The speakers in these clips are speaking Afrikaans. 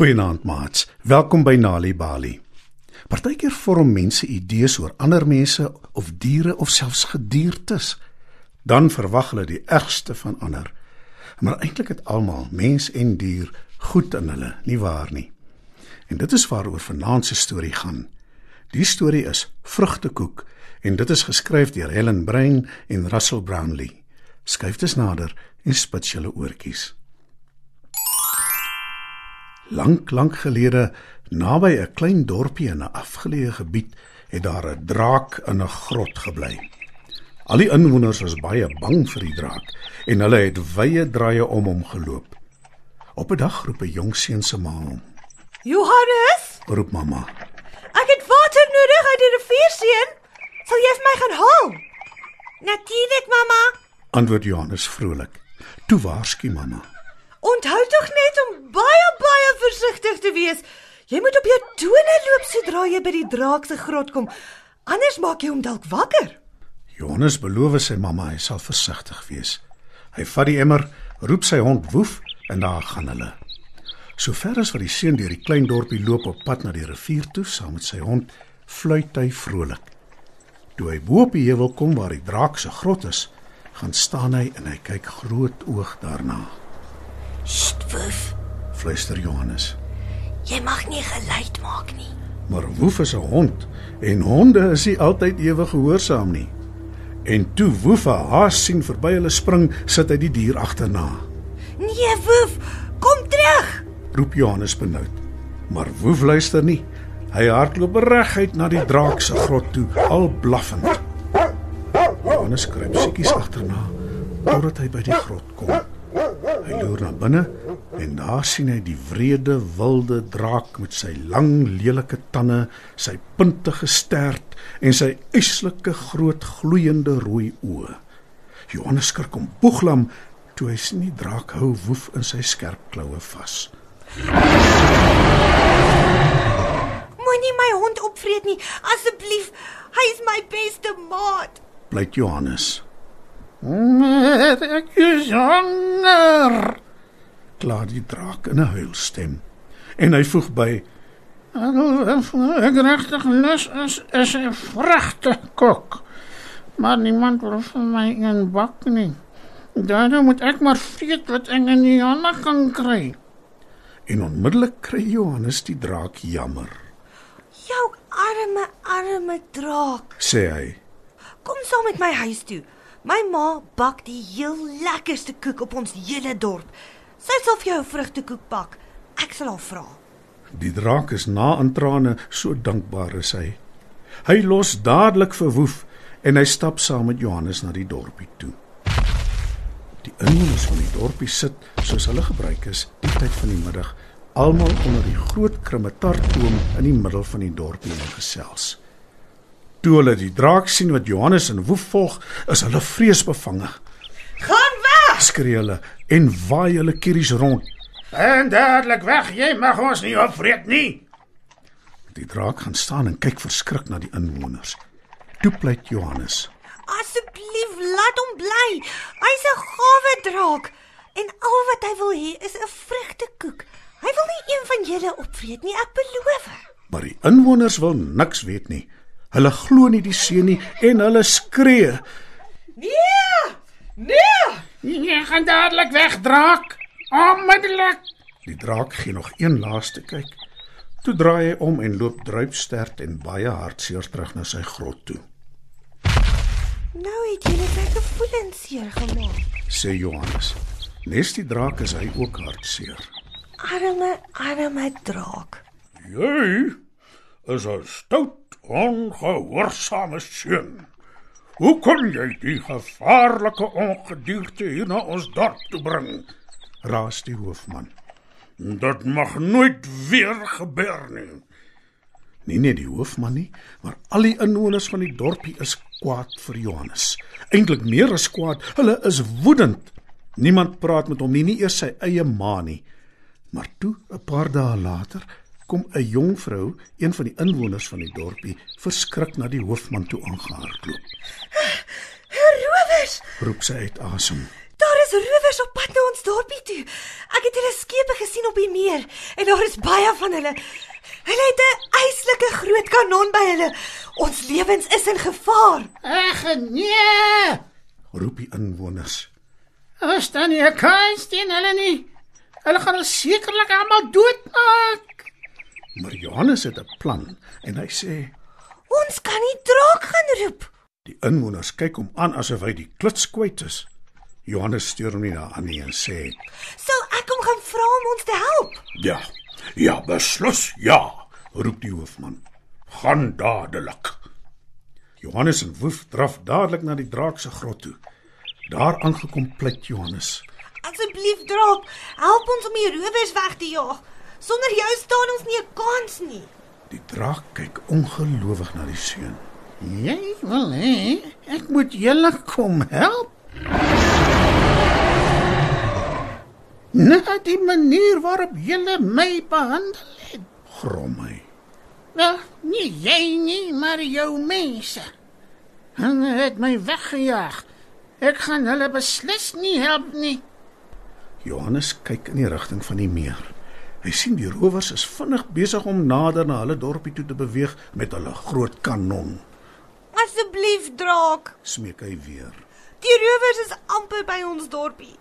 Goeienaand maats. Welkom by Nali Bali. Partykeer vorm mense idees oor ander mense of diere of selfs gediertes. Dan verwag hulle die ergste van ander. Maar eintlik het almal, mens en dier, goed in hulle, nie waar nie? En dit is waaroor vanaand se storie gaan. Die storie is Vrugtekoek en dit is geskryf deur Helen Brein en Russell Brownlee. Skryf dit nader en spits julle oortjies. Lank, lank gelede, naby 'n klein dorpie in 'n afgeleë gebied, het daar 'n draak in 'n grot gebly. Al die inwoners was baie bang vir die draak en hulle het wye draaie om hom geloop. Op 'n dag roep 'n jong seun se ma hom. Johannes, Roep mamma. ek het water nodig uit die rivier seun. Sal jy vir my gaan haal? Natuurlik, mamma. Antwoord Johannes vrolik. Toe waarsku mamma. Onthou tog net om baie baie versigtig te wees. Jy moet op jou tone loop sodra jy by die draak se grot kom. Anders maak jy hom dalk wakker. Johannes beloof sy mamma hy sal versigtig wees. Hy vat die emmer, roep sy hond Woef en daar gaan hulle. Sover as wat die seun deur die klein dorpie loop op pad na die rivier toe saam met sy hond, fluit hy vrolik. Toe hy bo op die heuwel kom waar die draak se grot is, gaan staan hy en hy kyk groot oog daarna. Woef. Fluister Johannes. Jy mag nie geluid maak nie. Maar Woef is 'n hond en honde is nie altyd ewig gehoorsaam nie. En toe Woef 'n haas sien verby hulle spring, sit hy die dier agterna. Nee, woef, kom terug. roep Johannes benoud. Maar Woef luister nie. Hy hardloop reguit na die draak se grot toe, al blaffend. Johannes kruip siekies agterna totdat hy by die grot kom. Hy loer na binne en daar sien hy die wrede wilde draak met sy lang lelike tande, sy puntige stert en sy yslike groot gloeiende rooi oë. Johannes skrik om boeglam toe hy sien die draak hou woef in sy skerp kloue vas. Moenie my hond opvreet nie, asseblief. Hy is my beste maat. Blyk Johannes. "Maar ek is honger." Klaar die draak in 'n huilstem. En hy voeg by: Ek regtig lus is is 'n vrugtekoek. Maar niemand wil vir my een bak nie. Daarom moet ek maar vreet wat ek in die hande kan kry. En onmiddellik kry Johannes die draak jammer, Jou arme arme draak. sê hy. Kom saam met my huis toe. My ma bak die heel lekkerste koek op ons hele dorp. Sy sal vir jou 'n vrugtekoek bak. Ek sal haar vra. Die draak is na in trane, so dankbaar is hy. Hy los dadelik vir Woef en hy stap saam met Johannes na die dorpie toe. Die inwoners van die dorpie sit, soos hulle gebruik is, die tyd van die middag, almal onder die groot krummetartboom in die middel van die dorpie en gesels. Toe hulle die draak sien wat Johannes en Woef volg, is hulle vreesbevange. Gaan weg! Skree hulle en waai hulle kieries rond. En dadelik weg, jy mag ons nie opvreet nie. Die draak gaan staan en kyk verskrik na die inwoners. Toe pleit Johannes. Asseblief laat hom bly. Hy's 'n gawe draak en al wat hy wil hê is 'n vrugtekoek. Hy wil nie een van julle opvreet nie, ek beloof. Maar die inwoners wil niks weet nie. Hulle glo nie die seun nie en hulle skree. Nee! Nee! Jy gaan dadelik weg, draak. Onmiddellik. Die draak gee nog een laaste kyk. Toe draai hy om en loop druipstert en baie hartseer terug na sy grot toe, Nou het julle my gevoelens seer gemaak. sê Johannes. Nes die draak is hy ook hartseer. Arme, arme draak. Jy is 'n stout, ongehoorsame seun. Hoe kon jy die gevaarlike ongedierte hier na ons dorp toe bring? Raas die hoofman. Dit mag nooit weer gebeur nie. Nie net die hoofman nie, maar al die inwoners van die dorpie is kwaad vir Johannes. Eintlik meer as kwaad, hulle is woedend. Niemand praat met hom nie, nie eers sy eie ma nie. Maar toe, 'n paar dae later, kom 'n jong vrou, een van die inwoners van die dorpie, verskrik na die hoofman toe aangehardloop. Rowers! Roep sy uit asem. Daar is rowers op pad na ons dorpie toe. Ek het hulle skepe gesien op die meer en daar is baie van hulle. Hulle het 'n eislike groot kanon by hulle. Ons lewens is in gevaar. Ag nee. roep die inwoners. Ons dan nie 'n kans teen hulle nie. Hulle gaan ons sekerlik almal doodmaak. Maar Johannes het 'n plan en hy sê Ons kan nie draak gaan roep. die inwoners kyk hom aan asof hy die kluts kwyt is. Johannes stuur hom nie na aan nie en sê Sal ek hom gaan vra om ons te help? Ja. Ja, beslis ja, roep die hoofman. Gaan dadelik. Johannes en Woef draf dadelik na die draak se grot toe. Daar aangekom pleit Johannes. Asseblief draak, help ons om die rowers weg te jaag. Sonder jou staan ons nie 'n kans nie. Die draak kyk ongelowig na die seun. Jy wil hê ek moet julle kom help? Na die manier waarop julle my behandel het. Grom hy. Wel, nie jy nie, maar jou mense. Hulle het my weggejaag. Ek gaan hulle beslis nie help nie. Johannes kyk in die rigting van die meer. Hy sien die rowers is vinnig besig om nader na hulle dorpie toe te beweeg met hulle groot kanon. Asseblief draak. Smeek hy weer. Die rowers is amper by ons dorpie.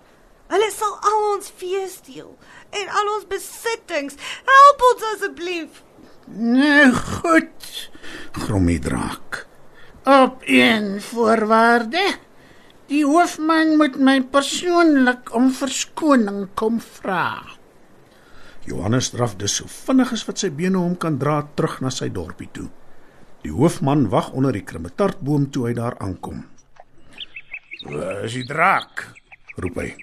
Hulle sal al ons vee steel en al ons besittings. Help ons asseblief. Nou goed, Grom die draak. op een voorwaarde. Die hoofman moet my persoonlik om verskoning kom vra. Johannes draf dus so vinnig as wat sy bene hom kan dra terug na sy dorpie toe. Die hoofman wag onder die krummetartboom toe hy daar aankom. Waar is die draak? roep hy.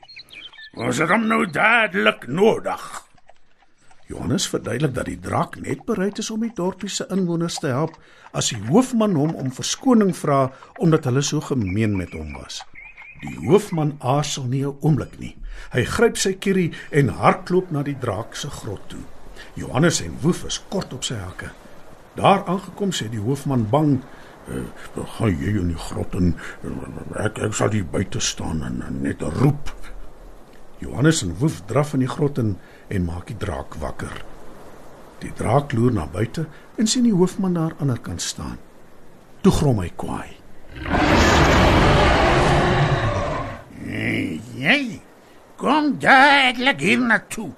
Ons het hom nou dadelik nodig. Johannes verduidelik dat die draak net bereid is om die dorpie se inwoners te help as die hoofman hom om verskoning vra omdat hulle so gemeen met hom was. Die hoofman aarzel nie 'n oomblik nie. Hy gryp sy kierie en hardloop na die draak se grot toe. Johannes en Woef is kort op sy hakke. Daar aangekom sê die hoofman bang, uh, "Gaan jy in die grot en ek ek sal hier buite staan en, en net roep." Johannes en Woef draf in die grot in en maak die draak wakker. Die draak loer na buite en sien die hoofman daar aan die ander kant staan. Toe grom hy kwaai. Jy kom dadelik hier na toe.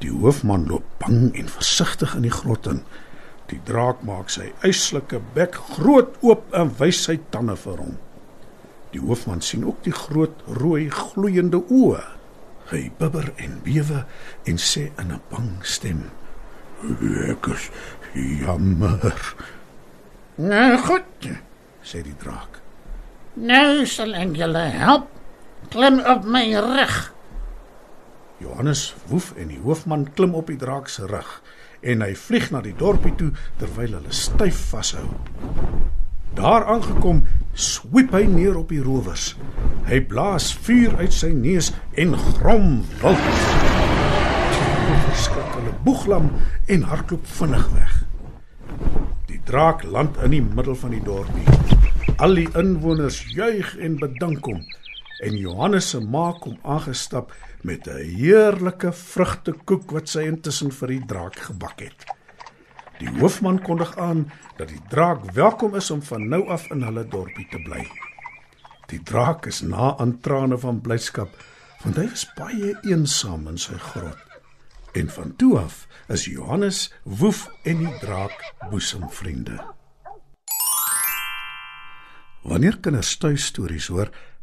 Die hoofman loop bang en versigtig in die grot in. Die draak maak sy eislike bek groot oop en wys sy tande vir hom. Die hoofman sien ook die groot rooi gloeiende oë. Hy bibber en bewe en sê in 'n bang stem: Ek is jammer. Nou goed. sê die draak. Nou sal ek julle help. Klim op my rug. Johannes woef en die hoofman klim op die draak se rug en hy vlieg na die dorpie toe terwyl hulle styf vashou. Daar aangekom, swiep hy neer op die rowers. Hy blaas vuur uit sy neus en grom wild. Rowers skrik hulle boeglam en hardloop vinnig weg. Die draak land in die middel van die dorpie. Al die inwoners juig en bedank hom en Johannes se ma kom aangestap met 'n heerlike vrugtekoek wat sy intussen vir die draak gebak het. Die hoofman kondig aan dat die draak welkom is om van nou af in hulle dorpie te bly. Die draak is na aan trane van blydskap want hy was baie eensaam in sy grot. En van toe af is Johannes, Woef en die draak boesemvriende. Wanneer kinders tuistories hoor,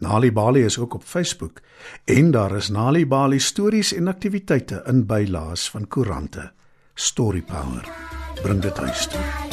Nali Bali is ook op Facebook en daar is Nali Bali stories en aktiwiteite in bylaas van koerante. Story Power. Bring dit huis toe.